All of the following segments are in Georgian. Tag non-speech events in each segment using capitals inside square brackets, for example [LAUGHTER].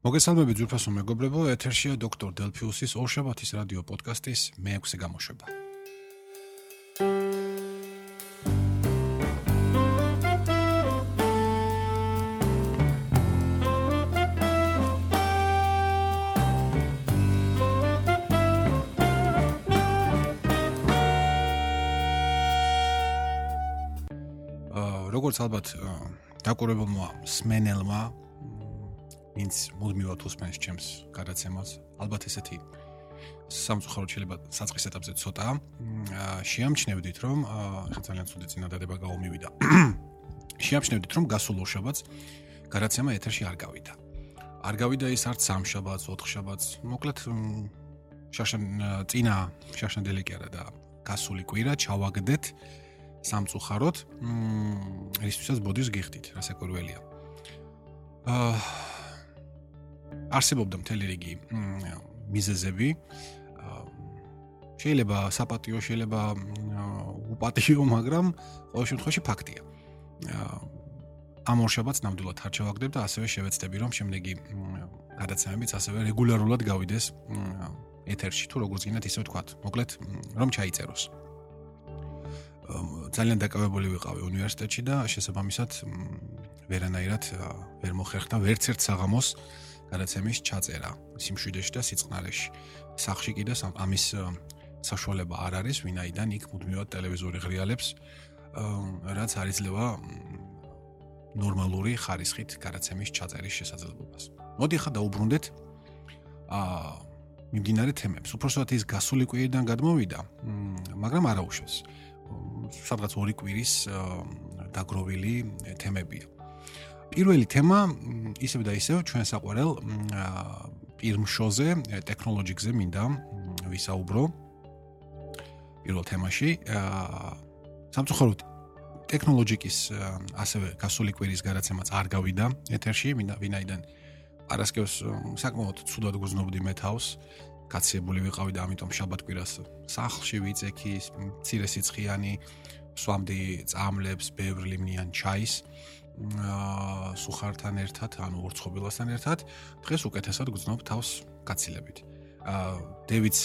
მოგესალმებით ძვირფასო მეგობრებო, ეთერშია დოქტორ დელფიუსის ორშაბათის რადიო პოდკასტის მე-6 გამოშვება. როგორც ალბათ დაკურებულმა სმენელმა ვინც მუდმივად უსმენს ჩემს გადაცემას, ალბათ ესეთი სამწუხაროდ შეიძლება საწყის ეტაპზე ცოტა შეამჩნევდით, რომ ახლა ძალიან ცუდი წინადადება გაუმივიდა. [COUGHS] შეამჩნევდით, რომ გასულ ორშაბათს გადაცემა ეთერში არ გავიდა. არ გავიდა ის არც სამშაბათს, ოთხშაბათს, მოკლედ შაშან წინა შაშანდელი კი არა და გასული კვირა ჩავაგდეთ სამწუხაროდ, მ ისთვისაც ბოდის გიხდით, რასაკვირველია. აა არსებობდა მთელი რიგი მიზეზები. შეიძლება საპატიო შეიძლება უპატიო მაგრამ ყოველ შემთხვევაში ფაქტია. ამ ორშაბათს ნამდვილად არ ჩავაგდებ და ასევე შევეცდები რომ შემდეგი გადაცემებიც ასევე რეგულარულად გავიდეს ეთერში თუ როგორც გინდათ ისე ვთქვათ მოკლედ რომ ჩაიწეროს. ძალიან დაკავებული ვიყავი უნივერსიტეტში და შესაბამისად ვერანაირად ვერ მოხერხდა ვერც ერთ საღამოს სადაც ემის ჩაწერა სიმშვიდეში და სიწყნარეში. სახში კიდე ამის საშუალება არ არის, ვინაიდან იქ მუდმივად ტელევიზორი ღრიალებს, რაც არ იძლევა ნორმალური ხარისხით გადაცემის ჩაწერის შესაძლებლობას. მოდი ხა დაუბრუნდეთ აა მიმდინარე თემებს. უпростоად ის გასული კვირიდან გადმოვიდა, მაგრამ არ აუშვებს. სადღაც ორი კვირის დაგროვილი თემებია. პირველი თემა ისევ და ისევ ჩვენ საყვარელ პირმშოზე ტექნოლოგიებზე მინდა ვისაუბრო. პირველ თემაში სამწუხაროდ ტექნოლოგიის ასევე გასული კვირის გადაცემაც არ გავიდა ეთერში ვინაიდან არასკევს საკმაოდ ცუდად გუზნობდი მე თავს. კაცებული ვიყავი და ამიტომ შაბათ კვირას სახლში ვიწექი მცირე სიცხიანი სვამდი წამლებს ბევრ ლიმნიან ჩაის. აა სუხართან ერთად, ანუ ორცხობილასთან ერთად, დღეს უკეთესად გძნობ თავს გაცილებით. აა დევიც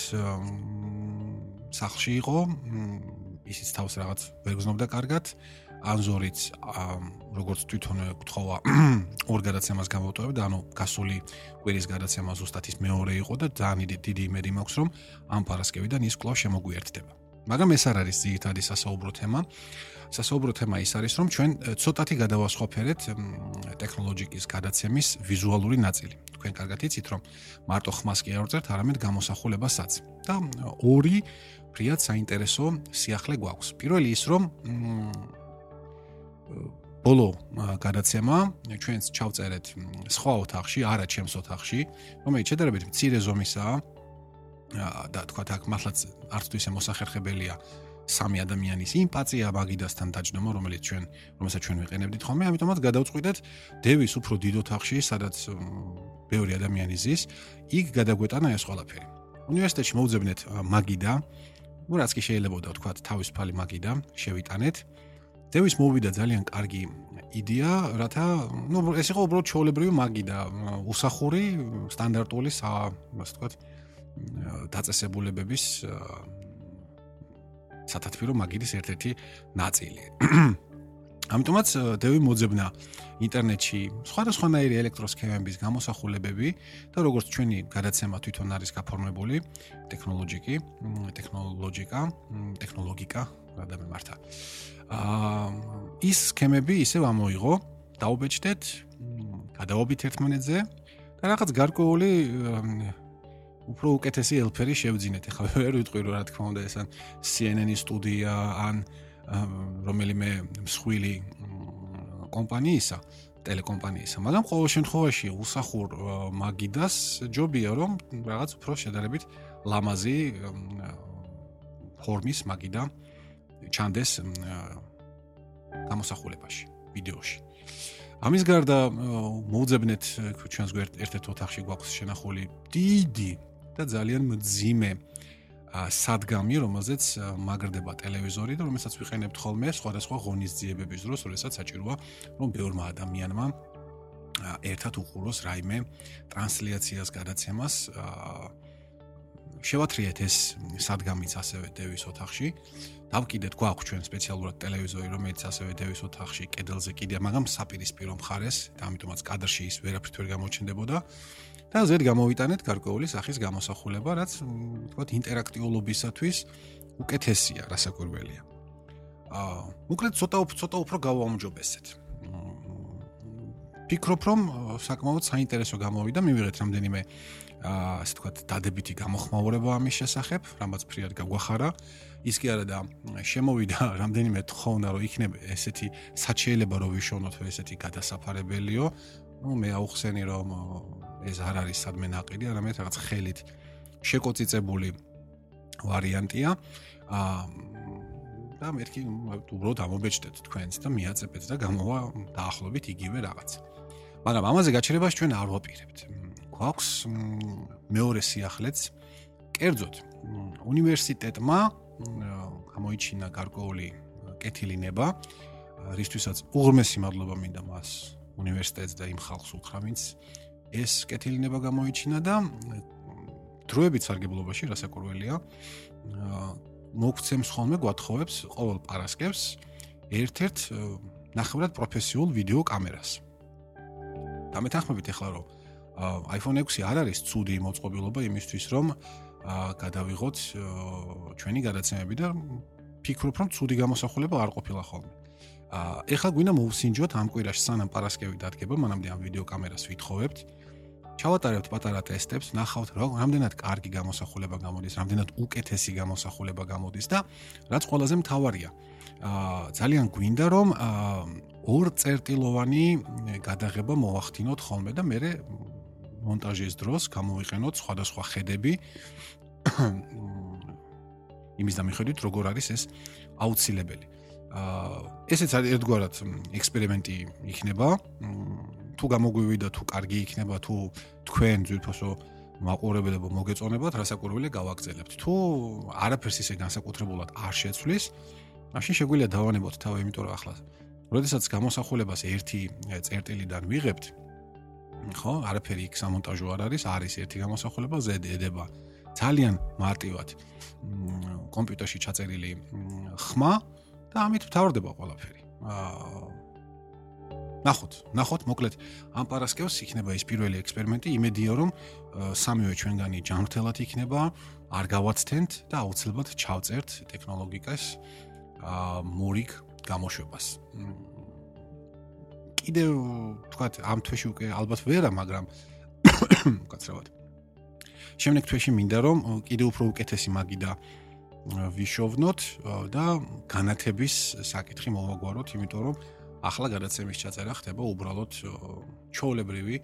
სახლში იყო, ისიც თავს რაღაც ვერ გძნობდა კარგად. ანზორიც როგორც თვითონ გთხოვა [COUGHS] ორ გადაცემას გამოვტოვებდა, ანუ გასული კვირის გადაცემა ზუსტად ის მეორე იყო და ძალიან დიდი იმედი მაქვს, რომ ამ პარასკევიდან ის კვლავ შემოგვიერთდება. მაგრამ ეს არ არის ძირითადი სასაუბრო თემა. სასაუბრო თემა ის არის, რომ ჩვენ ცოტათი გადავასხოფერეთ ტექნოლოგიის გადაცემის ვიზუალური ნაწილი. თქვენ კარგად იცით, რომ მარტო ხმას კი არ ვწერთ, არამედ გამოსახულებასაც. და ორი ფრიად საინტერესო სიახლე გვაქვს. პირველი ის, რომ ბოლო გადაცემა ჩვენს ჩავწერეთ სხვა ოთახში, არა ჩემს ოთახში, რომელიც შედარებით მცირე ზომისაა. და თქვა აქ მართლაც არც თუ ისე მოსახერხებელია სამი ადამიანის იმპათია მაგიდასთან დაჯდომა, რომელიც ჩვენ რომელსაც ჩვენ ვიყენებდით ხოლმე, ამიტომაც გადავწყვიტეთ დევის უფრო დიდ ოთახში, სადაც ბევრი ადამიანი ზის, იქ გადაგვეტანა ეს ყველაფერი. უნივერსიტეტში მოვძებნეთ მაგიდა, ну რაც კი შეიძლება ვთქვა, თავისუფალი მაგიდა შევიტანეთ. დევის მოვიდა ძალიან კარგი იდეა, რათა ну ეს იყო უბრალოდ ჩაოლებრივი მაგიდა, უსახური, სტანდარტული, ასე ვთქვა, დაწესებულებების სათათბირო მაგიდის ერთ-ერთი ნაწილი. [CLEARS THROAT] ამიტომაც დევი მოძებნა ინტერნეტში სხვადასხვანაირი ელექტროსქემების გამოსახულებები და როგორც ჩვენი გადაცემა თვითონ არის გაფორმებული ტექნოლოგიკი, ტექნოლოგიკა, ტექნოლოგიკა, რადგან მართა. აა ის სქემები ისევ ამოიღო, დაუბეჭდეთ, გადაობით ერთმანეთზე და რაღაც გარკვეული უფრო უკეთესი ელფერი შევძინეთ. ახლა ვერ ვიტყვი რა თქმა უნდა ეს ან CNN-ის სტუდია ან რომელიმე მსხვილი კომპანიისა, ტელეკომპანიისა, მაგრამ ყოველ შემთხვევაში უსახურ მაგიდას ჯობია რომ რაღაც უფრო შედარებით ლამაზი ფორმის მაგიდა ჩანდეს გამოსახულებაში, ვიდეოში. ამის გარდა მოუძებნეთ ჩვენს ერთ-ერთ ოთახში გვაქვს შენახული დიდი და ძალიან მძიმე სადგამი, რომელზეც მაგრდება ტელევიზორი და რომელსაც ვიყენებთ ხოლმე სხვადასხვა ღონისძიებების დროს, როდესაც საჭიროა, რომ ბევრმა ადამიანმა ერთად უყუროს რაიმე ტრანსლაციას გადაცემას შევათრიეთ ეს სადგამიც ასევე დევის ოთახში. დავკიდეთ გვაქვს ჩვენ სპეციალურად ტელევიზორი რომელიც ასევე დევის ოთახში კედელზე კიდე მაგრამ საპირისპირო მხარეს და ამიტომაც კადრში ის ვერაფრით ვერ გამოჩნდებოდა და ზედ გამოვიტანეთ გარკვეული სახის გამოსახულება რაც თქვათ ინტერაქტიულობისათვის უკეთესია რასაკვირველია აა მოკლედ ცოტა ცოტა უფრო გავაუმჯობესეთ ფიქრობ რომ საკმაოდ საინტერესო გამოვიდა. მივიღეთ რამდენიმე აა ასე ვთქვათ დადებითი გამოხმაურება ამის შესახებ რამაც ფრიად გაგვახარა. ის კი არა და შემოვიდა [LAUGHS] რამდენიმე თხოვნა რომ იქნება ესეთი საჩიელება რომ ვიშოვნოთ ესეთი გადასაფარებელიო ну მე ავხსენი რომ ეს არ არის სადმე ნაყირი, არამედ რაღაც ხელით შეკოწიწებული ვარიანტია. აა და მეთქი უბრალოდ ამობეჭდეთ თქვენს და მიაწებეთ და გამოვა დაახლოებით იგივე რაღაც. მაგრამ ამაზე გაჩერებას ჩვენ არ ვაპირებთ. გვაქვს მეორე სიახლეც. კერძოდ, უნივერსიტეტმა გამოიჩინა გარკვეული კეთილინება, რისთვისაც უღრმესი მადლობა მინდა მას უნივერსიტეტს და იმ ხალხს უთხრა ვინც ეს კეთილინება გამოიჩინა და დროებით სარგებლობაში რასაკურველია მოგცემს ხოლმე გვათხოვებს ყოველ პარასკევს ერთ-ერთ ნახევრად პროფესიულ ვიდეო კამერას. და მეთანხმებით ახლა რომ iPhone 6 არ არის ცუდი მოწყობილობა იმისთვის რომ გადავიღოთ ჩვენი გადაცემები და ფიქრობ რომ ცუდი გამოსახულება არ ყოფილა ხოლმე. ეხლა გვინდა მოვსინჯოთ ამ კვირაში სანამ პარასკევი დადგება, მანამდე ამ ვიდეო კამერას ვითხოვებთ. ჩავატარებთ პატარა ტესტებს, ნახავთ რა რამდენად კარგი გამოსახულება გამოდის, რამდენად უკეთესი გამოსახულება გამოდის და რაც ყველაზე მთავარია. აა ძალიან გვინდა რომ აა ორ წერტილოვანი გადაღება მოახდინოთ ხოლმე და მე მონტაჟის დროს გამოვიყენოთ სხვადასხვა ხედები [COUGHS] იმის დამიხედვით როგორ არის ეს აუცილებელი. აა ესეც არის ერთგვარად ექსპერიმენტი იქნება. თუ გამოგვივიდა თუ კარგი იქნება თუ თქვენ ძვირფასო მაყურებლებო მოგეწონებათ რასაკვირველია გავაგზავნებთ. თუ არაფერს ისე განსაკუთრებულად არ შეცვლის, მაშინ შეგვიძლია დავანებოთ თავი, იმიტომ რომ ახლა როდესაც გამოსახულებას ერთი წერტილიდან ვიღებთ, ხო, არაფერი იქ სამონტაჟო არ არის, არის ერთი გამოსახულება ზედ ედება ძალიან მარტივად კომპიუტერში ჩაწერილი ხმა და ამით მთავრდება ყველაფერი. აა ნახოთ, ნახოთ, მოკლედ ამ პარასკევს იქნება ის პირველი ექსპერიმენტი, იმედია რომ სამივე ჩვენგანი ჯანმრთელად იქნება, არ გავაცდენთ და აუცილებლად ჩავწერთ ტექნოლოგიას აა მორიგ გამოშვებას. კიდევ თქვა ამ თვეში უკვე ალბათ ვერა, მაგრამ [COUGHS] კაცრავად. შემდეგ თვეში მინდა რომ კიდევ უფრო უკეთესი მაგიდა ვიშოვნოთ და განათების საკითხი მოვაგვაროთ, იმიტომ რომ ახლა გადაცემის ჩაწერა ხდება უბრალოდ ჩოულებრივი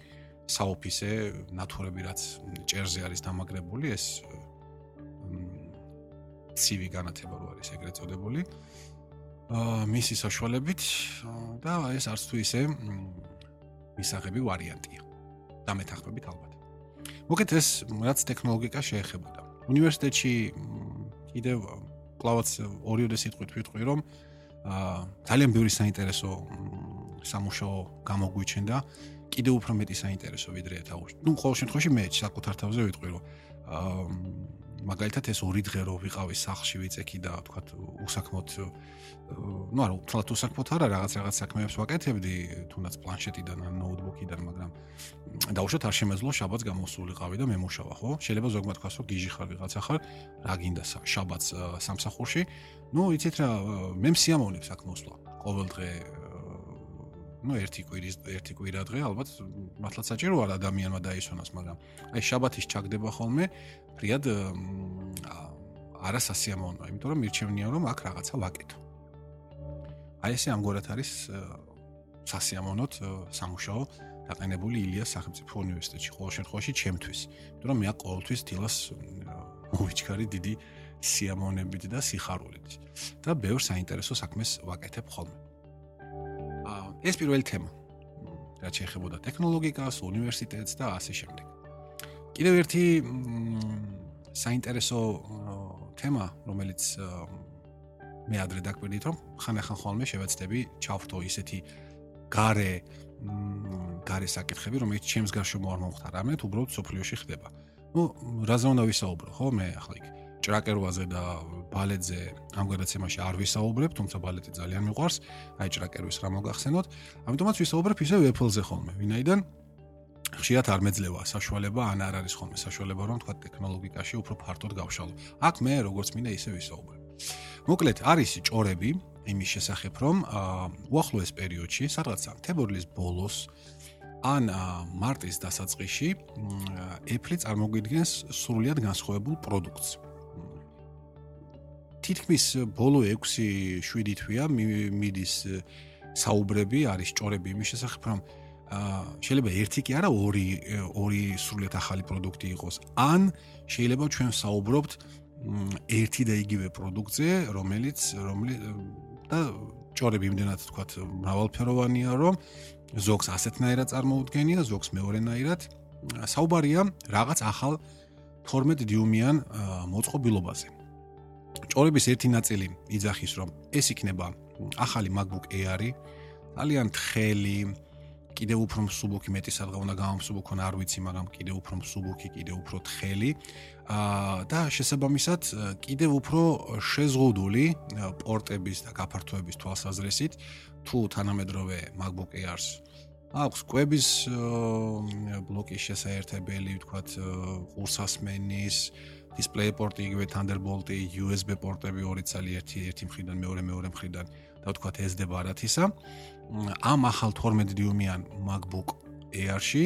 საოფისე ნათურები რაც ჭერზე არის დამაგრებული ეს CV განათება რო არის ეგრეთ წოდებული. აა მისი საშუალებით და ეს არც თუ ისე მისაღები ვარიანტია. და მეთანხმებით ალბათ. მოგეთ ეს რაც ტექნოლოგია შეეხებოდა. უნივერსიტეტში კიდევ კლავაც ორიოდე სიტყვით ვიტყვი რომ აა ძალიან ბევრი საინტერესო სამუშაო გამოგვიჩენდა კიდევ უფრო მეტი საინტერესო ვიდრე თავს. ნუ ყოველ შემთხვევაში მე საკუთარ თავზე ვიტყვი რომ აა მაგალითად ეს ორი დღე რო ვიყავი სახლში ვიწექი და თქვა უსაქმოდ ну არა თვალთ უსაქმოდ არა რაღაც რაღაც საქმეებს ვაკეთებდი თუნდაც პლანშეტიდან ან ნოუთბუქიდან მაგრამ დაუშვათ არ შემეძლო შაბათს გამოსულიყავი და მემუშავა ხო შეიძლება ზოგმა თქვას რომ გიჟი ხარ ვიღაცა ხარ რა გინდა შაბათს სამსახურში ну იცით რა მე მსიამოვნებს აქ მოსვლა ყოველ დღე ну ერთი კვირის ერთი კვირა დღე ალბათ მართლაც საჭირო არ ადამიანმა დაისვენოს მაგრამ აი შაბათის ჩაგდება ხოლმე ფრიად არასასიამოვნოა იმიტომ რომ მირჩევნია რომ აქ რაღაცა ვაკეთო. აი ესე ამგვარად არის სასიამოვნოთ სამუშაო დაყენებული ილიას სახელმწიფო უნივერსიტეტში ყოველ შემთხვევაში ჩემთვის. იმიტომ რომ მე აქ ყოველთვის დილას მოვიჩქარი დიდი სიამოვნებით და სიხარულით. და ბევრ საინტერესო საქმეს ვაკეთებ ხოლმე ეს პირველი თემა რაც შეეხებოდა ტექნოლოგიას, უნივერსიტეტს და ასე შემდეგ. კიდევ ერთი საინტერესო თემა, რომელიც მე ადრე დაკვირდით, რომ ხან ახან ხოლმე შევეცდები ჩავთო ისეთი gare gare საკითხები, რომელიც ჩემს გარშემო არ მომხდარ, არამედ უბრალოდ სოფლიოში ხდება. ну, რაზე უნდა ვისაუბრო, ხო? მე ახლა იქ ჭრაკერვაზე და ბალეტზე ამ გადაცემაში არ ვისაუბრებ, თუმცა ბალეტი ძალიან მიყვარს, აი ჭრაკერვის რა მოგახსენოთ. ამიტომაც ვისაუბრებ ისე Apple-ზე ხოლმე, ვინაიდან ხშირად არ მეძლევა საშუალება, ან არ არის ხოლმე საშუალება, რომ თქვა ტექნოლოგიაში უფრო ფართოდ გავშალო. აქ მე როგორც მინდა ისე ვისაუბრებ. მოკლედ, არის ჭორები იმის შესახებ, რომ უახლოეს პერიოდში, სადღაც სექტემბრის ბოლოს ან მარტის დასაწყისში Apple წარმოგვიდგენს სრულიად განსხვავებულ პროდუქტს. თითქმის ბოლო 6-7 თვეა მიდის საუბრები, არის ჭორები იმის შესახებ, რომ შეიძლება ერთი კი არა, ორი ორი სრულიად ახალი პროდუქტი იყოს. ან შეიძლება ჩვენ საუბრობთ ერთი და იგივე პროდუქტზე, რომელიც რომელიც და ჭორები იმდენად თქვა მრავალფეროვანია, რომ ზოგს ასეთნაირად წარმოუდგენია, ზოგს მეორენაირად. საუბარია რაღაც ახალ 12 დიუმიან მოწყობილობაზე. ჭორების ერთი ნაწილი იძახის, რომ ეს იქნება ახალი MacBook Air-ი, ძალიან თხელი, კიდევ უფრო მსუბუქი, მეტი სადღა უნდა გამომსუბუქონ, არ ვიცი, მაგრამ კიდევ უფრო მსუბუქი, კიდევ უფრო თხელი. აა და შესაბამისად, კიდევ უფრო შეზღუდული პორტების და გაფართოების თვალსაზრისით, თუ თანამედროვე MacBook Air-ს აქვს კვების ბლოკის შესაერთებელი, ვთქვათ, ყურსასმენის, display port-ი, იგივე Thunderbolt-ი, USB პორტები ორი ცალი ერთი ერთი მხრიდან მეორე მეორე მხრიდან და ვთქვათ SD ბარათისა. ამ ახალ 12 დიუმიან MacBook Air-ში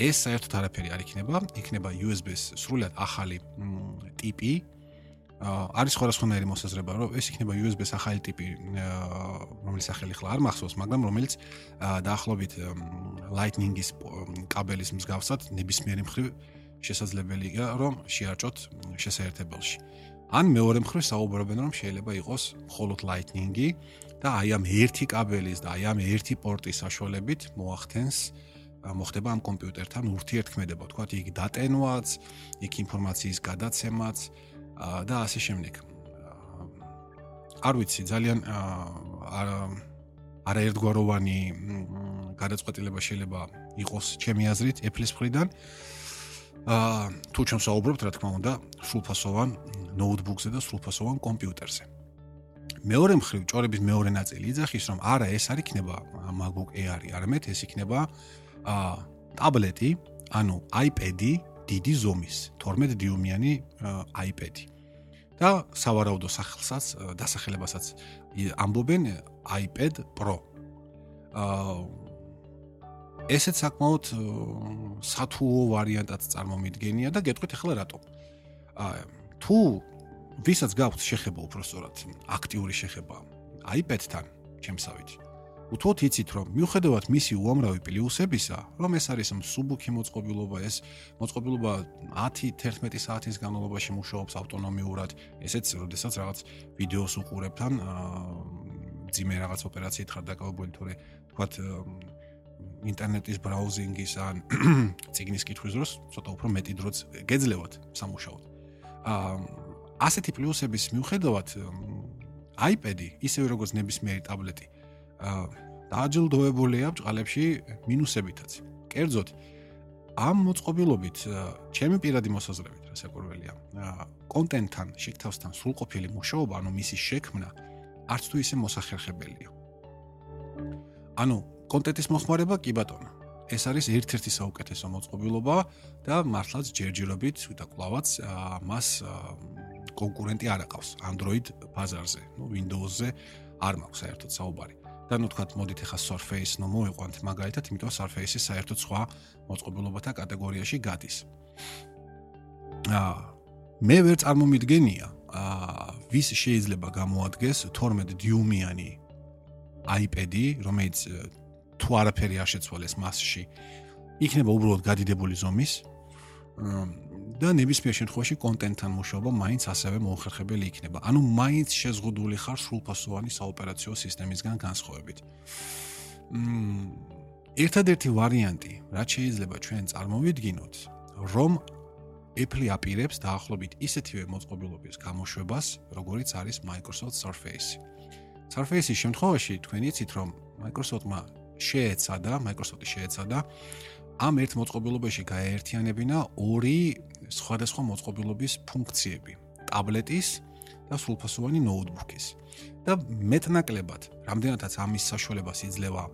ეს საერთოდ არაფერი არ იქნება, იქნება USB-ს სრულად ახალი ტიპი. არის სხვადასხვანაირი მოსაზრება, რომ ეს იქნება USB-ს ახალი ტიპი, რომელიც სახელი ხლა არ მახსოვს, მაგრამ რომელიც დაახლოებით Lightning-ის კაბელის მსგავსად ნებისმიერი მხრივ შესაძლებელია რომ შეარჭოთ შესაერთებელში. ან მეორე მხრივ საუბრობენ რომ შეიძლება იყოს მხოლოდ lightning-ი და აი ამ ერთი კაბელის და აი ამ ერთი პორტის საშუალებით მოახდენს მოხდება ამ კომპიუტერთან ურთიერთქმედება, თქვა იქ დატენვაც, იქ ინფორმაციის გადაცემაც და ასე შემდეგ. არ ვიცი, ძალიან არაერთგვაროვანი გადაწყვეტილება შეიძლება იყოს ჩემი აზრით Apple-ის მხრიდან. თუ ჩვენ საუბრობთ რა თქმა უნდა სრულფასოვან ნოუთბუქზე და სრულფასოვან კომპიუტერზე. მეორე მხრივ, ჭორების მეორე ნაწილი იძახის, რომ არა ეს არ იქნება MacBook Air-ი, არამედ ეს იქნება აა ტაბლეტი, ანუ iPad-ი დიდი ზომის, 12 დიუმიანი iPad-ი. და სავარაუდო სახელსაც, დასახელებასაც ამბობენ iPad Pro. აა ესეც საკმაოდ სათუო ვარიანტად წარმომიდგენია და გეტყვით ახლა რატომ. აა თუ ვისაც გაქვთ შეხება უფრო სწორად აქტიური შეხება iPad-თან, ჩემსავით. უთუოდ იცით, რომ მიუხედავად მისი უამრავი პლუსებისა, რომ ეს არის მსუბუქი მოწყობილობა, ეს მოწყობილობა 10-11 საათის განმავლობაში მუშაობს ავტონომიურად, ესეც როდესაც რაღაც ვიდეოს უყურებთან, ძიმე რაღაც ოპერაციით ხარ დაკავებული, თორე თქვათ ინტერნეტის ბრაუზინგის ან [CLEARS THROAT] ციგნის კითხვის დროს ცოტა უფრო მეტი დროც გეძლევათ სამუშაოდ. აა ასეთი პლუსების მიუხედავად iPad-ი ისევე როგორც ნებისმიერი ტაბლეტი აა დააჯილდოებულია ბჭყალებში მინუსებითაც. კერძოდ ამ მოწყობილობით ჩემი პირადი მოსაზრებით რასაკვირველია აა კონტენტთან შეკთავსთან სრულყოფილი მუშაობა ანუ მისი შექმნა არც თუ ისე მოსახერხებელია. ანუ კონტენტის მოხმარება კი ბატონო. ეს არის ერთ-ერთი საუკეთესო მოწყობილობა და მართლაც ჯერჯერობით და კლავაც მას კონკურენტი არ აყავს Android ბაზარზე. ნუ Windows-ზე არ მაქვს საერთოდ საუბარი. და ნუ თქვათ მოდით ახლა Surface ნუ მოიყვანთ მაგალითად, იმიტომ Surface-ი საერთოდ სხვა მოწყობილობათა კატეგორიაში გადის. აა მე ვერ წარმომიდგენია აა ვის შეიძლება გამოადგეს 12 დიუმიანი iPad-ი, რომელიც თუ არაფერი არ შეცვალეს მასში, იქნება უბრალოდ გადიდებული ზომის და ნებისმიერ შემთხვევაში კონტენტთან მუშაობა მაინც ასევე მოხერხებელი იქნება. ანუ მაინც შეზღუდული ხარ სრულფასოვანი საოპერაციო სისტემისგან განსხვავებით. მმ ერთადერთი ვარიანტი, რაც შეიძლება ჩვენ წარმოვიდგინოთ, რომ Apple აპირებს დაახლოებით ისეთივე მოწყობილობების გამოშვებას, როგორიც არის Microsoft Surface. Surface-ის შემთხვევაში თქვენ იცით, რომ Microsoft-მა შეეცადა, Microsoft-ი შეეცადა ამ ერთ მოწყობილობაში გაერთიანებინა ორი სხვადასხვა მოწყობილობის ფუნქციები: ტაბლეტის და სრულფასოვანი ნოუთბუქის. და მეტნაკლებად, რამდენადაც ამის საშუალებას იძლევა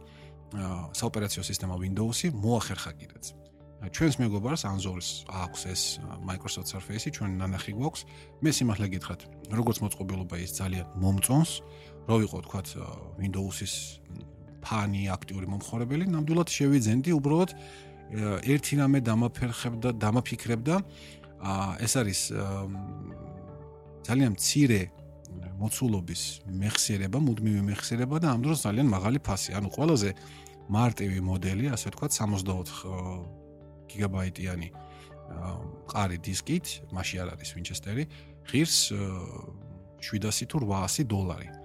საოპერაციო სისტემა Windows-ი, მოახერხა კიდეც. ჩვენს მეგობარს Anzor-ს აქვს ეს Microsoft Surface-ი, ჩვენ ნანახი გვაქვს. მე სიმართლე გითხრათ, როგორც მოწყობილობა ის ძალიან მომწონს, რო ვიყო თქვათ Windows-ის ფანი, აქტიური მომხმარებელი, ნამდვილად შევიძენდი უბრალოდ ერთი რამე დამაფერხებდა, დამაფიქრებდა. აა ეს არის ძალიან მცირე მოცულობის მეხსიერება, მუდმივი მეხსიერება და ამ დროს ძალიან მაღალი ფასი. ანუ ყველაზე მარტივი მოდელი, ასე ვთქვათ, 64 გიგაბაიტიანი ყარი დისკით, მასში არ არის Winchester-ი, ღირს 700 თუ 800 დოლარი.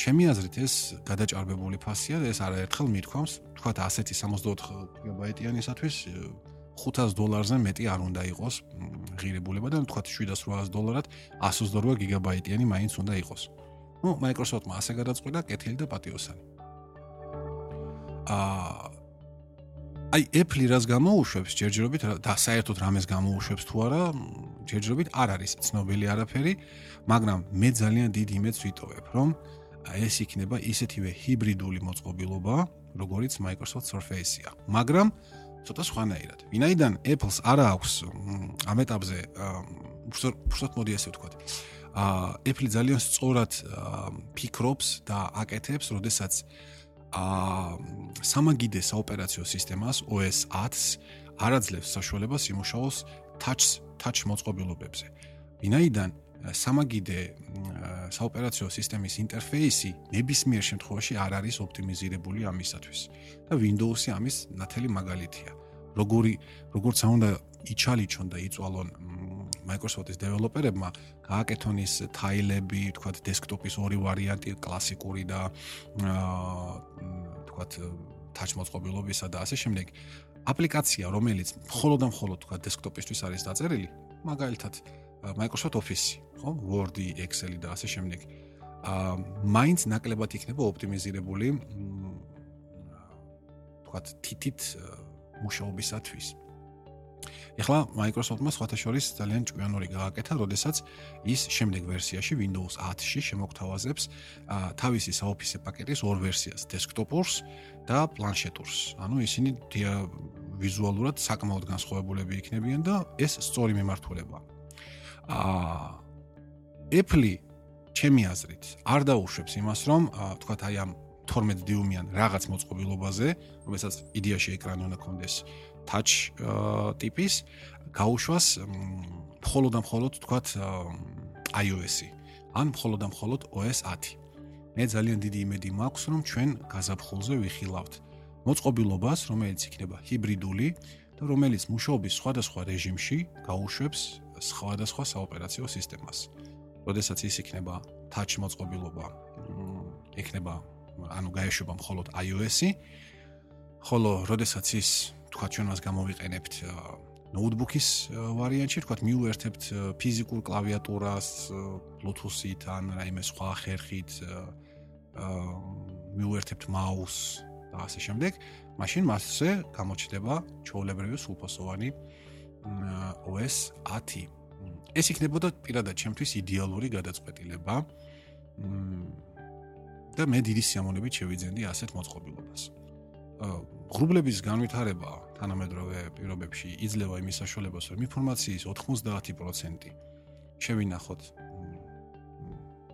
ჩემი აზრით ეს გადაჭარბებული ფასია და ეს არაერთხელ მithქვამს, თქვათ ასეთი 64 გიგაბაიტიანისათვის 500 დოლარზე მეტი არ უნდა იყოს ღირებულება და თქვათ 700-800 დოლარად 128 გიგაბაიტიანი მაინც უნდა იყოს. ну Microsoft-მა ასე გადაწყვიტა კეთილი და პატიოსანი. აა აი Apple რას გამოუშვებს ჯერჯერობით და საერთოდ რამეს გამოუშვებს თუ არა ჯერჯერობით არ არის ცნობილი არაფერი მაგრამ მე ძალიან დიდ იმედს ვიტოვებ რომ ეს იქნება ისეთივე ჰიბრიდული მოწყობილობა როგორიც Microsoft Surface-ია მაგრამ ცოტა სხვანაირად ვინაიდან Apple-ს არ აქვს ამ ეტაპზე უბრალოდ მოდი ასე ვთქვათ ა Apple ძალიან სწორად ფიქრობს და აკეთებს, როდესაც აა სამაგიდე საოპერაციო სისტემას OS 10-ს არაძლევს საშუალებას იმუშაოს touch touch მოწყობილობებზე. ვინაიდან სამაგიდე საოპერაციო სისტემის ინტერფეისი ნებისმიერ შემთხვევაში არ არის ოპტიმიზირებული ამისათვის და Windows-ი ამის ნათელი მაგალითია. როგორი როგორც უნდა იჩალიჩონ და იწვალონ Microsoft-ის დეველოპერებმა გააკეთონ ის თაილები, თქვათ, დესკტოპის ორი ვარიანტი, კლასიკური და აა თქვათ, touch მოწყობილობისა და ასე შემდეგ. აპლიკაცია, რომელიც მხოლოდ და მხოლოდ თქვათ, დესკტოპისთვის არის დაწერილი, მაგალითად Microsoft Office, ხო? Word-ი, Excel-ი და ასე შემდეგ. აა მაინც ნაკლებად იქნება ოპტიმიზირებული თქვათ, თითით მუშაობისათვის. ეხლა Microsoft-მა სხვათა შორის ძალიან ჭკვიანური გააკეთა, როდესაც ის შემდეგ ვერსიაში Windows 10-ში შემოგთავაზებს თავისი Office პაკეტის ორ ვერსიას, desktop-ურს და planšetურს. ანუ ისინი ვიზუალურად საკმაოდ განსხვავებულები იქნებიან და ეს სწორი მიმართულებაა. აა Apple ჩემი აზრით არ დაუშვებს იმას, რომ თქვათ აი ამ 12 დიუმიან რაღაც მოწყობილობაზე, რომელსაც იდეაში ეკრანი უნდა კონდეს touch ტიპის გაუშვას მხოლოდ და მხოლოდ თქვათ iOS-ი ან მხოლოდ და მხოლოდ OS 10. მე ძალიან დიდი იმედი მაქვს, რომ ჩვენ გაზაფხულზე ვიხილავთ მოწყობილობას, რომელიც იქნება ჰიბრიდული და რომელიც მუშაობის სხვადასხვა რეჟიმში გაუშვებს სხვადასხვა საოპერაციო სისტემას. როდესაც ის იქნება touch მოწყობილობა, იქნება ანუ გაეშვება მხოლოდ iOS-ი, ხოლო როდესაც ის თქვა ჩვენ მას გამოვიყენებთ ნოუთბუქის ვარიანტში, თქვა მიუერთებთ ფიზიკურ კლავიატურას Bluetooth-ით ან რაიმე სხვა ხერხით მიუერთებთ მაუსს და ასე შემდეგ, მაშინ მასზე გამოჩნდება ჩაოლებრივი სრულფასოვანი OS 10. ეს იქნებოდა პირადად ჩემთვის იდეალური გადაწყვეტილება. და მე დიდი სიამოვნებით შევიძენდი ასეთ მოწყობილობას. ღრუბლების განვითარება თანამედროვე პირობებში იძლევა იმის საშუალებას, რომ ინფორმაციის 90% შევინახოთ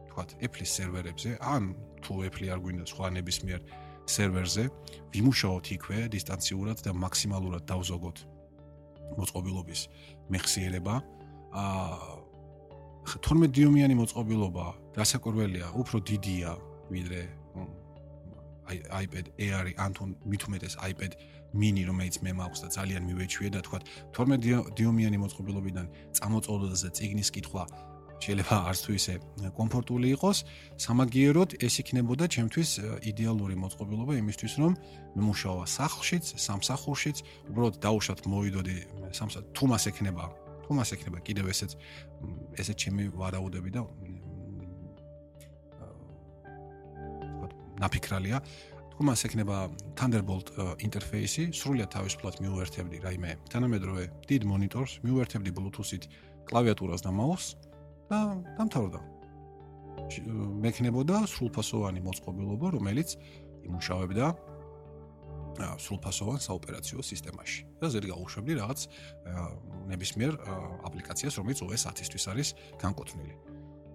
თქვათ Apple-ის სერვერებზე, ან თუ Apple არ გვინდა სხვა ნებისმიერ სერვერზე, ვიმუშაოთ იქვე დისტანციურად და მაქსიმალურად დავზოგოთ მოწყობილობის მეხსიერება. აა 12 დიუმიანი მოწყობილობა გასაკურველია, უფრო დიდია ვიდრე iPad Air-ი ან თუ მithumetes iPad mini რომელიც მე მაქვს და ძალიან მივეჩვიე და თქვა 12 დიუმიანი მოწყობილობიდან წამოწოდოზე ციგნის კითხვა შეიძლება არც თუ ისე კომფორტული იყოს სამაგიეროდ ეს იქნებოდა ჩემთვის იდეალური მოწყობილობა იმისთვის რომ მემუშავა სახლშიც სამსახურშიც უბრალოდ დაუშვათ მოვიდოდი სამსა თუ მას ექნება თუ მას ექნება კიდევ ესეც ესეც ჩემი ვარაუდები და ნაფიქრალია. თუ მას ექნება Thunderbolt ინტერფეისი, სრულად თავისუფლად მიუერთებდი რაიმე თანამედროვე დიდ მონიტორს, მიუერთებდი Bluetooth-ით კლავიატურას და მაუსს და დამთავრდა. მექნებოდა სრულფასოვანი მოწყობილობა, რომელიც იმუშავებდა სრულფასოვან საოპერაციო სისტემაში. და ზედ გაუშვებდი რაღაც ნებისმიერ აპლიკაციას, რომელიც OS 10-ისთვის არის განკუთვნილი.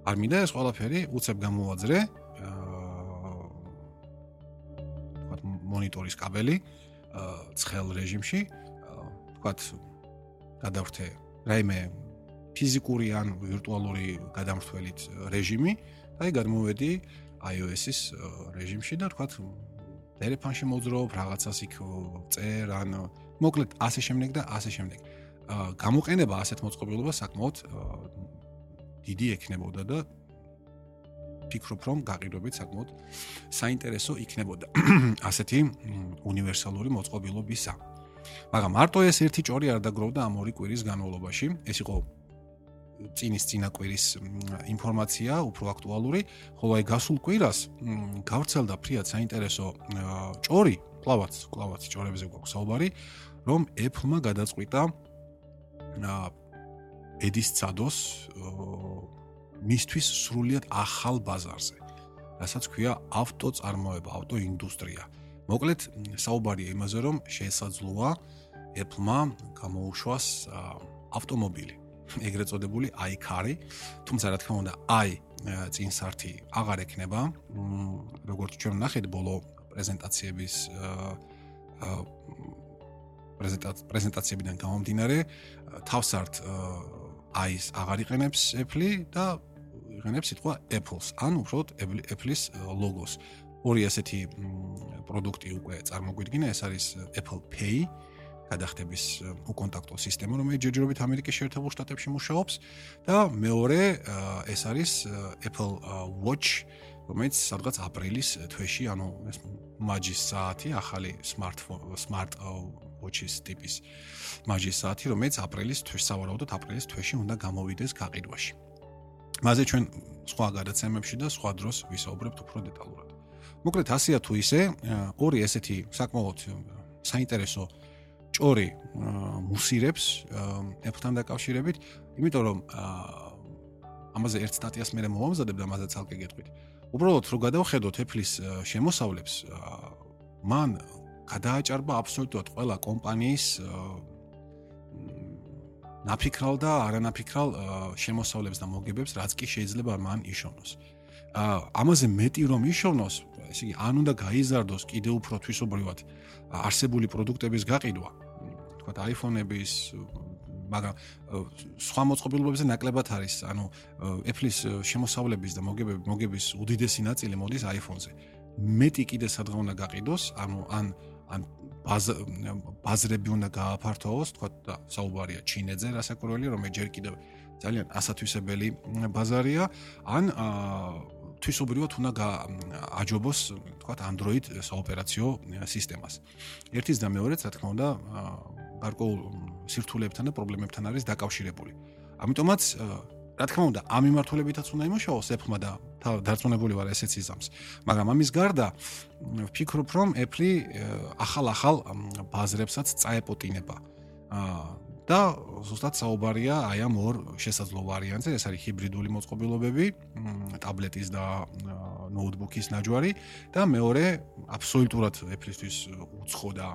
არ მინდა ეს ყველაფერი უცებ გამოვაძრე აა მონიტორის კაბელი ცხელ რეჟიმში, თქვათ გადავრთე რაიმე ფიზიკური ან ვირტუალური გადამრთველით რეჟიმი და აი გადმოვედი iOS-ის რეჟიმში და თქვათ ტელეფონში მოძრაობ, რაღაცას იქ წერ, ან მოკლედ ასე შემდეგ და ასე შემდეგ. აა გამოყენება ასეთ მოწყობილობას საკმაოდ დიდი ექნებოდა და ფიქრობ რომ გაყიდვებით საკმაოდ საინტერესო იქნებოდა [CLEARS THROAT] ასეთი უნივერსალური მოწყობილობისა. მაგრამ მარტო ეს ერთი ჭორი არ დაგროვდა ამ ორი კვირის განმავლობაში. ეს იყო წინის წინაკვირის ინფორმაცია უფრო აქტუალური, ხოლო აი გასულ კვირას გავრცელდა ფრიად საინტერესო ჭორი, კლავაც, კლავაც ჭორებზე გვაქვს საუბარი, რომ Apple-მა გადაწყვიტა ედის ცადოს მისთვის სრულიად ახალ ბაზარზე, რასაც ქვია ავტოწარმოება, ავტოინდუსტრია. მოკლედ საუბარია იმაზე, რომ შესაძლოა Apple-მა გამოუშვას ავტომობილი ეგრეთ წოდებული iCar-ი, თუმცა რა თქმა უნდა, i წინსართი აღარ ექნება. როგორც ჩვენ ნახეთ ბოლო პრეზენტაციების პრეზენტაციებიდან გამომდინარე, თავსართ i-ს აღარ იყენებს Apple და იყენებს სიტყვა Apple-ს, ან უბრალოდ Apple-ის ლოგოს. ორი ასეთი პროდუქტი უკვე წარმოგვიდგინა, ეს არის Apple Pay გადახდების უკონტაქტო სისტემა, რომელიც ჯერჯერობით ამერიკის შეერთებულ შტატებში მუშაობს და მეორე ეს არის Apple Watch, რომელიც სადღაც აპრილის თვეში, ანუ ეს მაჯის საათი, ახალი smartphone smart watch-ის ტიპის მაჯის საათი, რომელიც აპრილის თვეში, სავარაუდოდ აპრილის თვეში უნდა გამოვიდეს გაყიდვაში. მასე ჩვენ სხვა გადაცემებში და სხვა დროს ვისაუბრებთ უფრო დეტალურად. მოკლედ ასეა თუ ისე, ორი ესეთი საკმაოდ საინტერესო ჭორი მუსირებს Apple-თან დაკავშირებით, იმიტომ რომ ამაზე ერთ სტატიას მე მომამზადებ და მასაც ალკე გეტყვით. უბრალოდ რო გადავხედოთ Apple-ის შემოსავლებს, მან გადააჭარბა აბსოლუტურად ყველა კომპანიის ნაფიქრალ და არანაფიქრალ შემოსავლებს და მოგებებს, რაც კი შეიძლება მან იშოვნოს. აა ამაზე მეტი რომ იშოვნოს, ესე იგი, ან უნდა გაიზარდოს კიდევ უფრო თვისობრივად არსებული პროდუქტების გაყიდვა, თქვა iPhone-ების მაგრამ სხვა მოწყობილობებზე ნაკლებად არის, ანუ Apple-ის შემოსავლების და მოგებების მოგების უდიდესი ნაწილი მოდის iPhone-ზე. მეტი კიდე სადღა უნდა გაყიდოს, ანუ ან ან ბაზრები უნდა გააფართოვოს, თქვა და საუბარია ჩინეთზე, რასაკვირველია, რომ ჯერ კიდევ ძალიან ასათვისებელი ბაზარია, ან თვისობრივად უნდა აჯობოს, თქვა Android საოპერაციო სისტემას. ერთის და მეორეც, რა თქმა უნდა, გარკვეულ სირთულეებთან და პრობლემებთან არის დაკავშირებული. ამიტომაც, რა თქმა უნდა, ამ მიმართულებითაც უნდა იმუშაოს Apple-მა და დარწმუნებული ვარ ესეც იზამს. მაგრამ ამის გარდა ვფიქრობ, რომ Apple ახალ-ახალ ბაზრებსაც წაეპოტინება. აა და ზუსტად საუბარია აი ამ ორ შესაძლო ვარიანტზე, ეს არის ჰიბრიდული მოწყობილობები, ტაბლეტის და ნოუთბუქის ნაჯვარი და მეორე აბსოლუტურად Apple-ისთვის უცხო და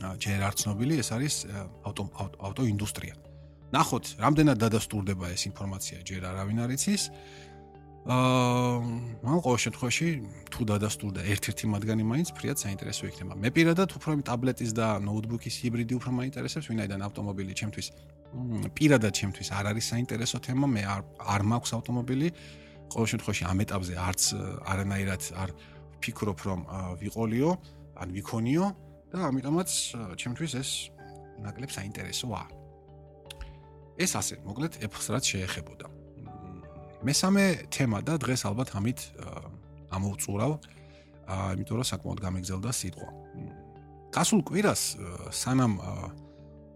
ჯერ არ ცნობილი, ეს არის ავტო ავტოინდუსტრია. ნახოთ, რამდენად დადასტურდება ეს ინფორმაცია, ჯერ არავინ არ იცის. აა მან ყოველ შემთხვევაში თუ დადასტურდა ერთ-ერთი მათგანი მაინც ფრიად საინტერესო იქნება. მე პირადად უფრო ტაბლეტის და ნოუთბუქის ჰიბრიდი უფრო მაინტერესებს, ვინაიდან ავტომობილი ჩემთვის პირადად ჩემთვის არ არის საინტერესო თემა, მე არ არ მაქვს ავტომობილი. ყოველ შემთხვევაში ამ ეტაპზე არც არანაირად არ ვფიქრობ რომ ვიყოლიო, ან ვიქონიო და ამიტომაც ჩემთვის ეს ნაკლებ საინტერესოა. ეს ასე, მოკლედ, Apple-ს რაც შეეხებოდა. მესამე თემა და დღეს ალბათ ამით ამოვწურავ, აა, იმიტომ რომ საკმაოდ გამეგზელდა სიტყვა. გასულ კვირას სანამ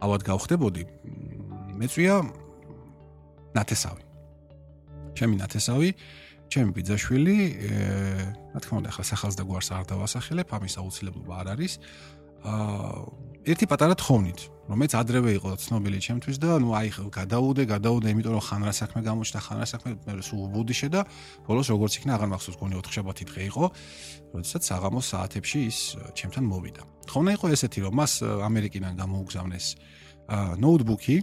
ავად გავხდებოდი, მეწვია ნათესავი. ჩემი ნათესავი ჩემი ბიძაშვილი, რა თქმა უნდა, ახლა სახელს და გვარს არ დავასახელებ, ამის აუცილებლობა არ არის. ერთი პატარა თხოვნით, რომელიც ადრევე იყო ცნობილი ჩემთვის და ნუ აი გადაუდე, გადაუდე, იმიტომ რომ ხან რა საქმე გამოჩნდა, ხან რა საქმე მე სულ უბუდიშე და ბოლოს როგორც იქნა აღარ მახსოვს გონი 4 შაბათი დღე იყო, როდესაც საღამოს საათებში ის ჩემთან მოვიდა. თხოვნა იყო ესეთი, რომ მას ამერიკიდან გამოუგზავნეს აა ნოუთბუქი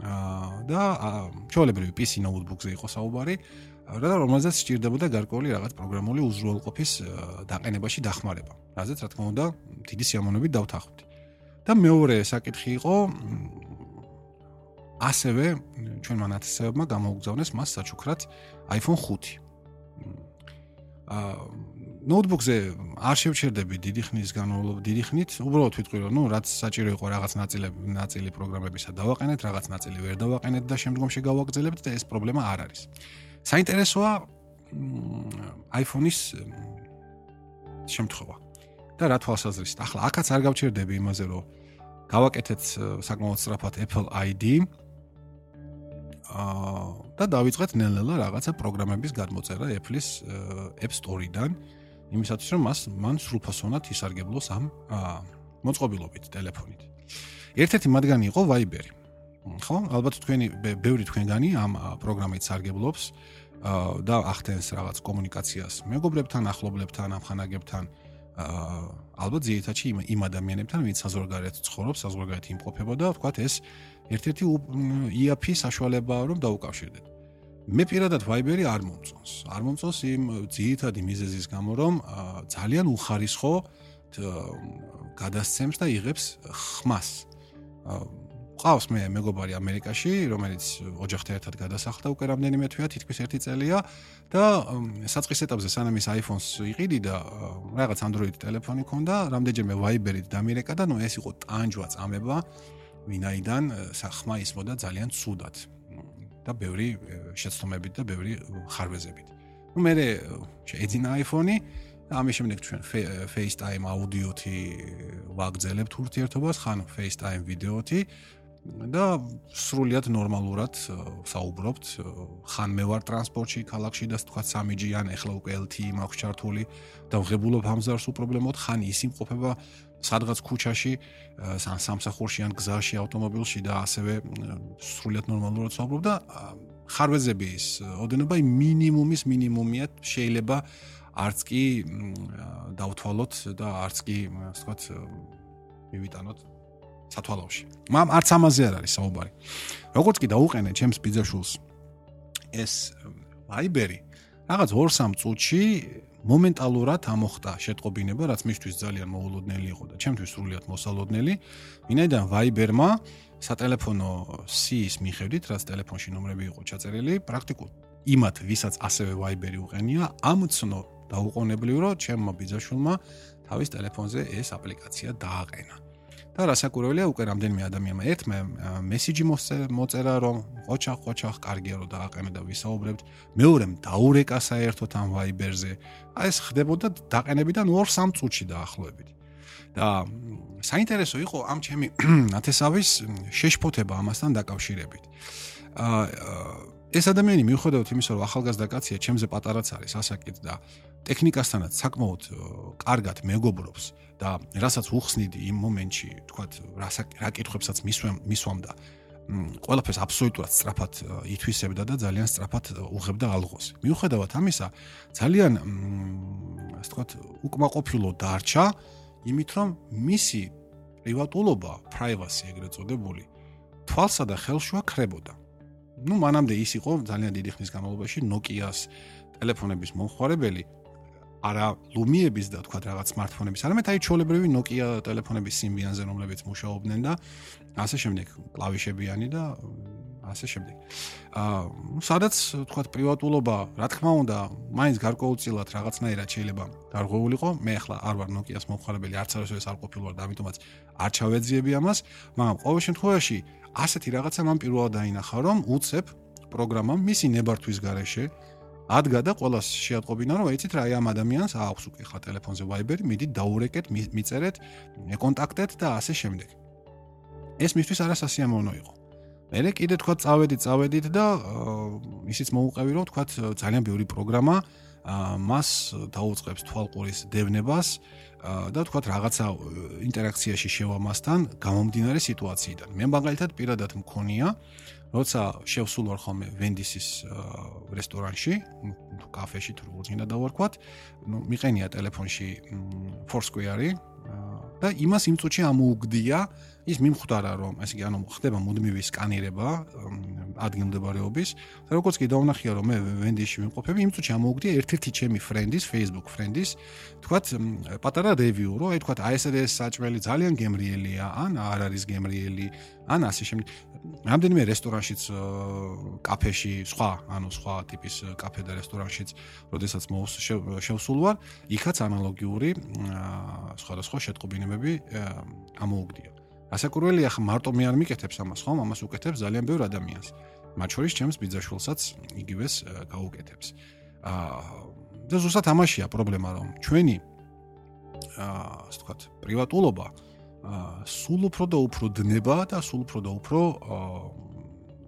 აა და ჩოლებრივი PC ნოუთბუქზე იყო საუბარი. და რომელზეც სჭირდებოდა გარკვეული რაღაც პროგრამული უზრუნველყოფის დაყენებაში დახმარება. რაზეც რა თქმა უნდა, დიდი სიამოვნებით დავთანხმდი. და მეორე საკითხი იყო ასევე ჩვენ მანათესებმა გამოუგზავნეს მას საჩუქრად iPhone 5. აა ნოუთბუქზე არ შევჩერდები დიდი ხნის განმავლობაში, დიდი ხნით, უბრალოდ ვიტყვი რომ ნუ რაც საჭირო იყო რაღაც ნაწილები, ნაწილი პროგრამებისა დავაყენეთ, რაღაც ნაწილი ვერ დავაყენეთ და შემდგომში გავაგრძელებთ და ეს პრობლემა არ არის. საინტერესოა iPhone-ის შემთხვევა. და რა თვალსაზრისით? ახლა აქაც არ გავჩერდები იმაზე, რომ გავაკეთეთ საკმაოდ სწრაფად Apple ID აა და დავიწყეთ ნელ-ნელა რაღაცა პროგრამების გადმოწერა Apple-ის App Store-დან, იმისათვის რომ მას მან სრულფასოვნად ისარგებლოს ამ მოწყობილობით ტელეფონით. ერთ-ერთი მათგანი იყო Viber-ი. ხო, ალბათ თქვენი ბევრი თქვენგანი ამ პროგრამით სარგებლობს და ახდენს რაღაც კომუნიკაციას მეგობრებთან, ახლობლებთან, ამხანაგებთან. ალბათ ძირითადად იმ ადამიანებთან, ვინც საზღვარგარეთ ცხოვრობს, საზღვარგარეთ იმყოფება და ვთქვათ ეს ერთ-ერთი EAP საშუალებაა, რომ დაუკავშირდეთ. მე პირადად Viber-ი არ მომწონს. არ მომწონს იმ ძირითადი მიზეზის გამო, რომ ძალიან უხარისხო გადასცემს და იღებს ხმას. ყავს მე მეგობარი ამერიკაში, რომელიც ოჯახთან ერთად გადასახლდა უკვე რამდენიმე თვეა, თითქმის ერთი წელია და საწყის ეტაპზე სანამ ის iPhone-ს იყიდი და რაღაც Android ტელეფონი ქონდა, რამდენჯერმე Viber-ით დამირეკა და ნუ ეს იყო ტანჯვა წამება, ვინაიდან სახმა ისმოდა ძალიან ცუდად და ბევრი შეცდომებით და ბევრი ხარვეზებით. ნუ მე შეეძინა iPhone-ი ამის შემდეგ ჩვენ FaceTime აუდიოთი ვაგზელებთ ურთიერთობას, ხან FaceTime ვიდეოთი და სრულიად ნორმალურად საუბრობთ. ხან მე ვარ ტრანსპორტში ქალაქში და თქვა 3G ან ეხლა უკვე LTE მაქვს ჩართული და ვღებულობ ამზარს უპრობლემოდ, ხან ის იმყოფება სადღაც ქუჩაში, სამ სამსახურში ან გზაში, ავტომობილში და ასევე სრულიად ნორმალურად საუბრობ და ხარვეზების ოდენობა მინიმუმის მინიმუმია შეიძლება არც კი დავთვალოთ და არც კი ასე ვთქვათ მივიტანოთ სათვალავში. მამ არც ამაზე არ არის საუბარი. როგორც კი დაუყენე ჩემს ბიძაშულს ეს Viber-ი რაღაც 2-3 წუთში მომენტალურად ამოხტა შეტყობინება, რაც მისთვის ძალიან მოულოდნელი იყო და ჩემთვის სრულიად მოსალოდნელი. ვინაიდან Viber-მა სატელეფონო სიის მიხედვით, რაც ტელეფონში ნომრები იყო ჩაწერილი, პრაქტიკულად იმათ, ვისაც ასევე Viber-ი უყენია, ამცნო დაუყოვნებლივ, რომ ჩემმა ბიძაშულმა თავის ტელეფონზე ეს აპლიკაცია დააყენა. და რასაკურველია უკვე რამდენიმე ადამიანმა ერთმა მესიჯი მოწერა რომ ყოჩა ყოჩა კარგია რომ დააყენო და ვისაუბრებთ. მეორემ დაურეკა საერთოდ ამ ვაიბერზე აი ეს ხდებოდა დაყენებიდან 2-3 წუთში დაახლოებით. და საინტერესო იყო ამ ჩემი [CLEARS THROAT] ათესავის შეშფოთება ამასთან დაკავშირებით. აა ეს ადამიანი მიუხედავად იმისა რომ ახალგაზრდა კაცია ჩემზე პატარაც არის ასაკით და ტექნიკასთანაც საკმაოდ კარგად მეგობრობს და რასაც უხსნიდი იმ მომენტში, თქვათ, რა კითხვებსაც მისვამდა, ყველაფერს აბსოლუტურად სწრაფად ითვისებდა და ძალიან სწრაფად უღებდა ალღოს. მიუხედავად ამისა, ძალიან ასე ვთქვათ, უკმაყოფილო დარჩა, იმით რომ მისი პრივატულობა, privacy ეგრეთ წოდებული, თვალსა და ხელშვა ხრებოდა. ну მანამდე ის იყო ძალიან დიდი ხნის განმავლობაში Nokia-ს ტელეფონების მომხმარებელი, არა ლუმიების და თქვა რაღაც smartphone-ების, არამედ აი ჩოლებრივი Nokia ტელეფონების სიმბიანზე, რომლებიც მუშაობდნენ და ასე შემდეგ, კლავიშებიანი და ასე შემდეგ. აა, სადაც თქვა პრივატულობა, რა თქმა უნდა, მაინც გარკვეულწილად რაღაცნაირად შეიძლება დარღვეულიყო. მე ახლა არ ვარ Nokia-ს მომხმარებელი, არც არასოდეს არ ყოფილვარ და ამიტომაც არ ჩავეძიები ამას, მაგრამ ყოველ შემთხვევაში ასეთი რაღაცა მან პირველად დაინახა, რომ უცებ პროგრამამ მისი ნებართვის გარეშე ადგა და ყოველას შეატყობინა რომ ეცით რა აი ამ ადამიანს აქვს უკვე ხა ტელეფონზე Viber-ი, მიდით დაურეკეთ, მიწერეთ, კონტაქტეთ და ასე შემდეგ. ეს მისთვის არასასიამოვნო იყო. მე კიდე თქვა წავედი, წავედით და ისიც მოუყევი რომ თქვა ძალიან ბევრი პროგრამა მას დაუწყებს თვალყურის დევნებას და თქვა რაღაცა ინტერაქციაში შევამასთან გამომდინარე სიტუაციიდან. მე მაგალითად პირადად მქონია როცა შევსულ ვარ ხოლმე ვენდისის რესტორანში, კაფეში თუ როგორ გინდა დავარქვათ, ნუ მიყენია ტელეფონში Foursquare-ი და იმას იმ წუთში ამოუგდია ის მიმხვდარა რომ ესე იგი ანუ ხდება მუდმივი სკანირება ადგილმდებარეობის და როგორც კი დავნახია რომ მე ვენდიში ვიმყოფები იმ წუთში ამოუგდია ერთ-ერთი ჩემი ფრენდის Facebook ფრენდის თქვათ პატარა რევიუ რომ აი თქვათ აი ეს ეს საჭმელი ძალიან გემრიელია ან არ არის გემრიელი ან ასე შემდეგ. რამდენიმე რესტორანშიც კაფეში სხვა ანუ სხვა ტიპის კაფე და რესტორანშიც როდესაც შევსულ ვარ იქაც ანალოგიური სხვადასხვა შეტყობინებები ამოუგდია ასაკურველი ახლა მარტო მე არ მიკეთებს ამას, ხომ? ამას უკეთებს ძალიან ბევრ ადამიანს. მათ შორის ჩემს ბიძაშვილსაც იგივეს გაუკეთებს. აა და ზუსტად ამაშია პრობლემა, რომ ჩვენი აა ასე ვთქვათ, პრივატულობა აა სულ უფრო და უფრო დნება და სულ უფრო და უფრო აა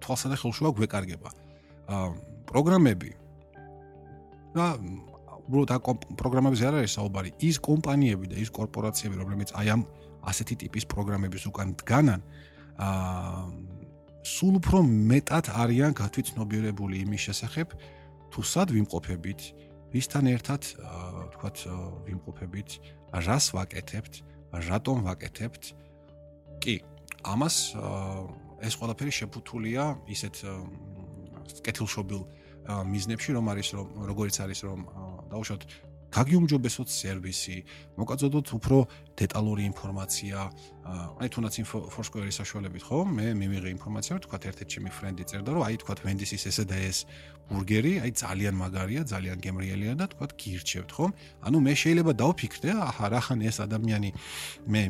თვალსა და ხელშუა გვეკარგება. აა პროგრამები და უბრალოდ ამ პროგრამებზე არ არის საუბარი, ის კომპანიები და ის კორპორაციები, რომლებიც აი ამ ასეთი ტიპის პროგრამების უკან დგანან აა სულ უფრო მეტად არიან გათვითნობიერებული იმის შესახებ თუ სად ვიმყოფებით ვისთან ერთად აა თქვათ ვიმყოფებით რას ვაკეთებთ რატომ ვაკეთებთ. კი ამას ეს ყველაფერი შეფუთულია ისეთ კეთილშობილ მიზნებში რომ არის რომ როგორიც არის რომ დაუშვათ გაგიუმჯობესოთ სერვისი, მოკაწოდოთ უფრო დეტალური ინფორმაცია, აი თუნდაც Foursquare-ის საშუალებით, ხო? მე მივიღე ინფორმაცია, თქვა ერთ-ერთი ჩემი ფრენდი წერდა, რომ აი თქვა Wendy's-ის ესე და ეს ბურგერი, აი ძალიან მაგარია, ძალიან გემრიელია და თქვა გირჩევთ, ხო? ანუ მე შეიძლება დავფიქრდე, აჰა, რახან ეს ადამიანი მე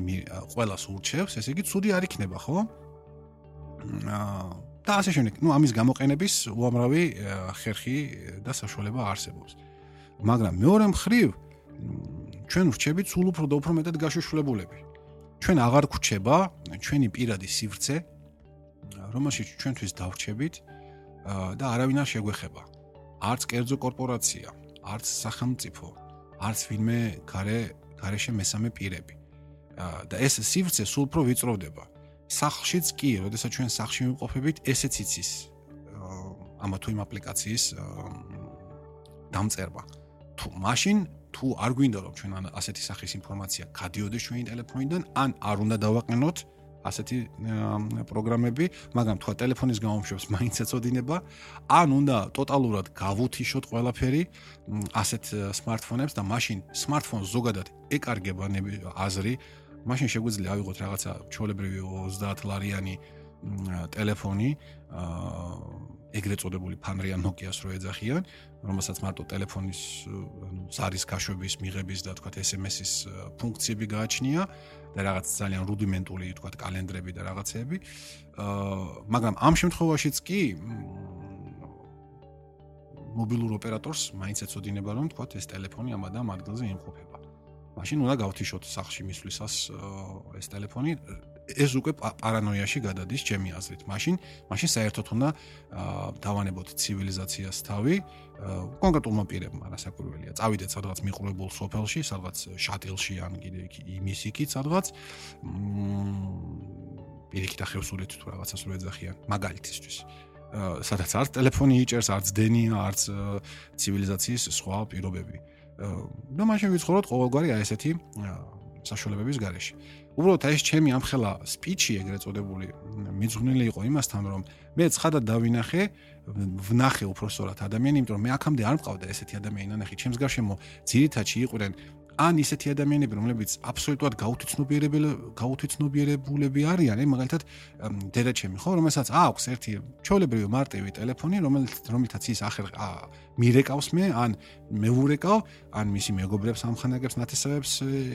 ყველას ურჩევს, ესე იგი ცუდი არ იქნება, ხო? აა და ასე შემდეგ. ნუ ამის გამოყენების უამრავი ხერხი და საშუალება არსებობს. მაგრამ მეორე მხრივ ჩვენ ვრჩებით სულ უფრო და უფრო მეტად გაშოშლებულები. ჩვენ აღარ გვჩება ჩვენი პირადი სივრცე, რომელშიც ჩვენთვის დავრჩებით და არავინ არ შეგვეხება. არც კერძო კორპორაცია, არც სახელმწიფო, არც ვინმე გარე გარეშე მესამე პირები. და ეს სივრცე სულ უფრო ვიწროვდება. სახლშიც კი, როდესაც ჩვენ სახლში ვიმყოფებით, ესეც იცის ამა თუ იმ აპლიკაციის დამწერვა. თუ მაშინ თუ არ გვინდა რომ ჩვენ ასეთი სახის ინფორმაცია გადიოდეს ჩვენი ტელეფონიდან ან არ უნდა დავაყენოთ ასეთი პროგრამები, მაგრამ თქვა ტელეფონის გამოშვებს მაინც ეწოდინება, ან უნდა ტოტალურად გავუთიშოთ ყველაფერი ასეთ smartphones-ებს და მაშინ smartphones ზოგადად ეკარგება აზრი, მაშინ შეგვიძლია ავიღოთ რაღაცა ჩოლებრივი 30 ლარიანი ტელეფონი, აა ეგრეთ წოდებული ფანრიან Nokia-ს რო ეძახიან, რომელსაც მარტო ტელეფონის ანუ ზარის გაშვების, მიღების და თქვა SMS-ის ფუნქციები გააჩნია და რაღაც ძალიან რუდიმენტული თქვა კალენდრები და რაღაცეები. აა მაგრამ ამ შემთხვევაშიც კი მობილურ ოპერატორს მაინც ეწოდინება რომ თქვა ეს ტელეფონი ამ ადამ ადგილზე იმყოფება. მაშინ უნდა გავთიშოთ სახში მისვლისას ეს ტელეფონი ეს უკვე პარანოიაში გადადის ჩემი აზრით. მაშინ, მაშინ საერთოდ უნდა დავანებოთ ცივილიზაციას თავი კონკრეტულმა პირებმა, რასაკვირველია. წავიდეთ სადღაც მიყრუებულ სოფელში, სადღაც შატილში ან კიდე იმის იქით სადღაც. პირიქით ახევსურეთ თუ რაღაცას რო ეძახიან, მაგალითისთვის. სადაც არც ტელეფონი იჭერს, არც დენია, არც ცივილიზაციის სხვა პირობები. და მაშინ ვიცხოვროთ ყოველგვარი აი ესეთი საშუალებების გარეშე. უბრალოდ აი ეს ჩემი ამხელა სპიჩი ეგრეთ წოდებული მიძღვნილი იყო იმასთან რომ მე ცხადად დავინახე ვნახე უფრო სწორად ადამიანს იმიტომ რომ მე აქამდე არ მყავდა ესეთი ადამიანი. ნანახი ჩემს გარშემო ძირითადში იყვნენ ან ისეთი ადამიანები, რომლებიც აბსოლუტურად გაუთიცნობიერებელი გაუთიცნობიერებულები არიან, აი მაგალითად დედაჩემი ხო, რომელსაც აქვს ერთი ჩოლებრივი მარტივი ტელეფონი, რომელიც რომლითაც ის ახერ მირეკავს მე, ან მეურეკავ, ან მისი მეგობრებს ამხანაგებს ნათესავებს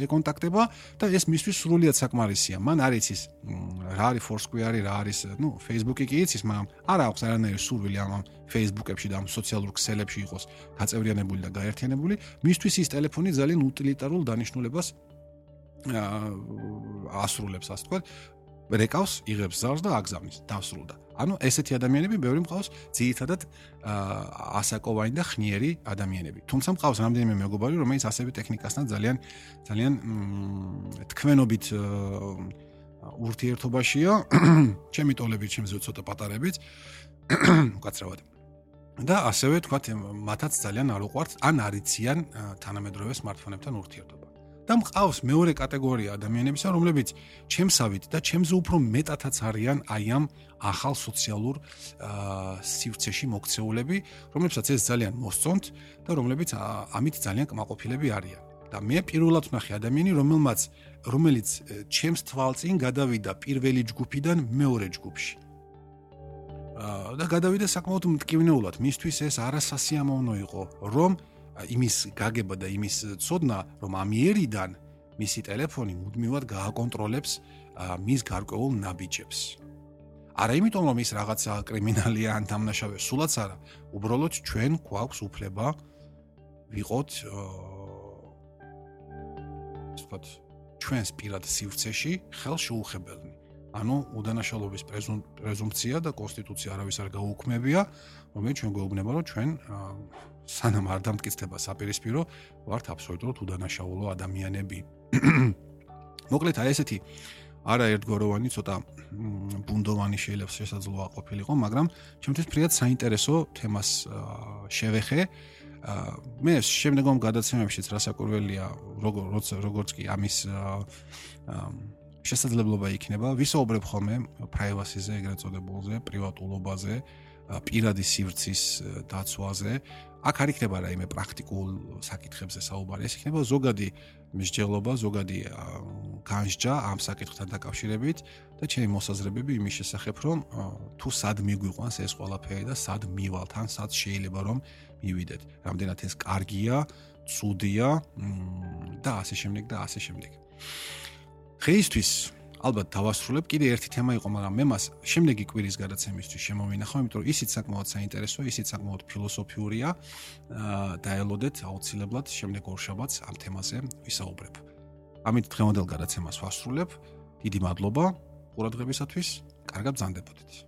ეკონტაქტება და ეს მისთვის სრულიად საკმარისია. მან არ იცის რა არის Foursquare, რა არის, ну, Facebook-ი კი იცის, მაგრამ არ აქვს არანაირი სურვილი ამ Facebook-ებში და ამ სოციალურ ქსელებში იყოს გაწევრიანებული და გაერთიანებული. მისთვის ის ტელეფონი ძალიან უტილიტარულ დანიშნულებას ასრულებს, ასე ვთქვათ. რეკავს, იღებს ზარს და აგზავნის, დასრულდა. ანუ ესეთი ადამიანები ბევრი მყავს ძირითადად ასაკოვანი და ხნიერი ადამიანები. თუმცა მყავს რამდენიმე მეგობარი, რომელიც ასევე ტექნიკასთან ძალიან ძალიან თქვენობით ურთიერთობაშია, [COUGHS] ჩემი ტოლებით, ჩემზე ცოტა პატარებით, [COUGHS] უკაცრავად. და ასევე თქვათ, მათაც ძალიან არ უყვართ ან არიციან თანამედროვე smartphone-ებთან ურთიერთობა. და მყავს მეორე კატეგორია ადამიანებისა, რომლებიც ჩემსავით და ჩემზე უფრო მეტათაც არიან აი ამ ახალ სოციალურ სივრცეში მოქცეულები, რომლებსაც ეს ძალიან მოსწონთ და რომლებიც ამით ძალიან კმაყოფილები არიან. და მე პირველად ვნახე ადამიანი, რომელმაც რომელიც ჩემს თვალწინ გადავიდა პირველი ჯგუფიდან მეორე ჯგუფში. და გადავიდა საკმაოდ მტკივნეულად. მისთვის ეს არასასიამოვნო იყო, რომ იმის გაგება და იმის ცოდნა, რომ ამიერიდან მისი ტელეფონი მუდმივად გააკონტროლებს მის გარკვეულ ნაბიჯებს. არა იმიტომ, რომ ის რაღაცა კრიმინალია ან დამნაშავე, სულაც არა. უბრალოდ ჩვენ გვაქვს უფლება ვიყოთ ვთქვათ, ჩვენს პირად სივრცეში ხელშეუხებელნი. ანუ უდანაშაულობის პრეზუმპცია და კონსტიტუცია არავის არ გაუქმებია, რომელიც ჩვენ გვეუბნება, რომ ჩვენ სანამ არ დამტკიცდება საპირისპირო, ვართ აბსოლუტურად უდანაშაულო ადამიანები. [COUGHS] მოკლედ აი ესეთი არაერთგვაროვანი ცოტა ბუნდოვანი შეიძლება შესაძლოა ყოფილიყო, მაგრამ ჩემთვის ფრიად საინტერესო თემას შევეხე. მე შემდგომ გადაცემებშიც რასაკურველია, როგორც როგორც კი ამის შესაძლებლობა იქნება, ვისაუბრებ ხოლმე privacy-ზე, ეგრეთ წოდებულზე, პრივატულობაზე, პირადი სივრცის დაცვაზე. აქ არ იქნება რაიმე პრაქტიკულ საკითხებზე საუბარი, ეს იქნება ზოგადი მსჯელობა, ზოგადი განსჯა ამ საკითხთან დაკავშირებით და ჩემი მოსაზრებები იმის შესახებ, რომ თუ სად მიგვიყვანს ეს ყველაფერი და სად მივალთ, ან სად შეიძლება რომ მივიდეთ. რამდენად ეს კარგია, ცუდია და ასე შემდეგ და ასე შემდეგ. დღეისთვის ალბათ დავასრულებ. კიდე ერთი თემა იყო, მაგრამ მე მას შემდეგი კვირის გადაცემისთვის შემოვინახავ, იმიტომ რომ ისიც საკმაოდ საინტერესოა, ისიც საკმაოდ ფილოსოფიურია. დაელოდეთ აუცილებლად შემდეგ ორშაბათს ამ თემაზე ვისაუბრებ. ამით დღევანდელ გადაცემას ვასრულებ. დიდი მადლობა ყურადღებისათვის. კარგად ბრძანდებოდეთ.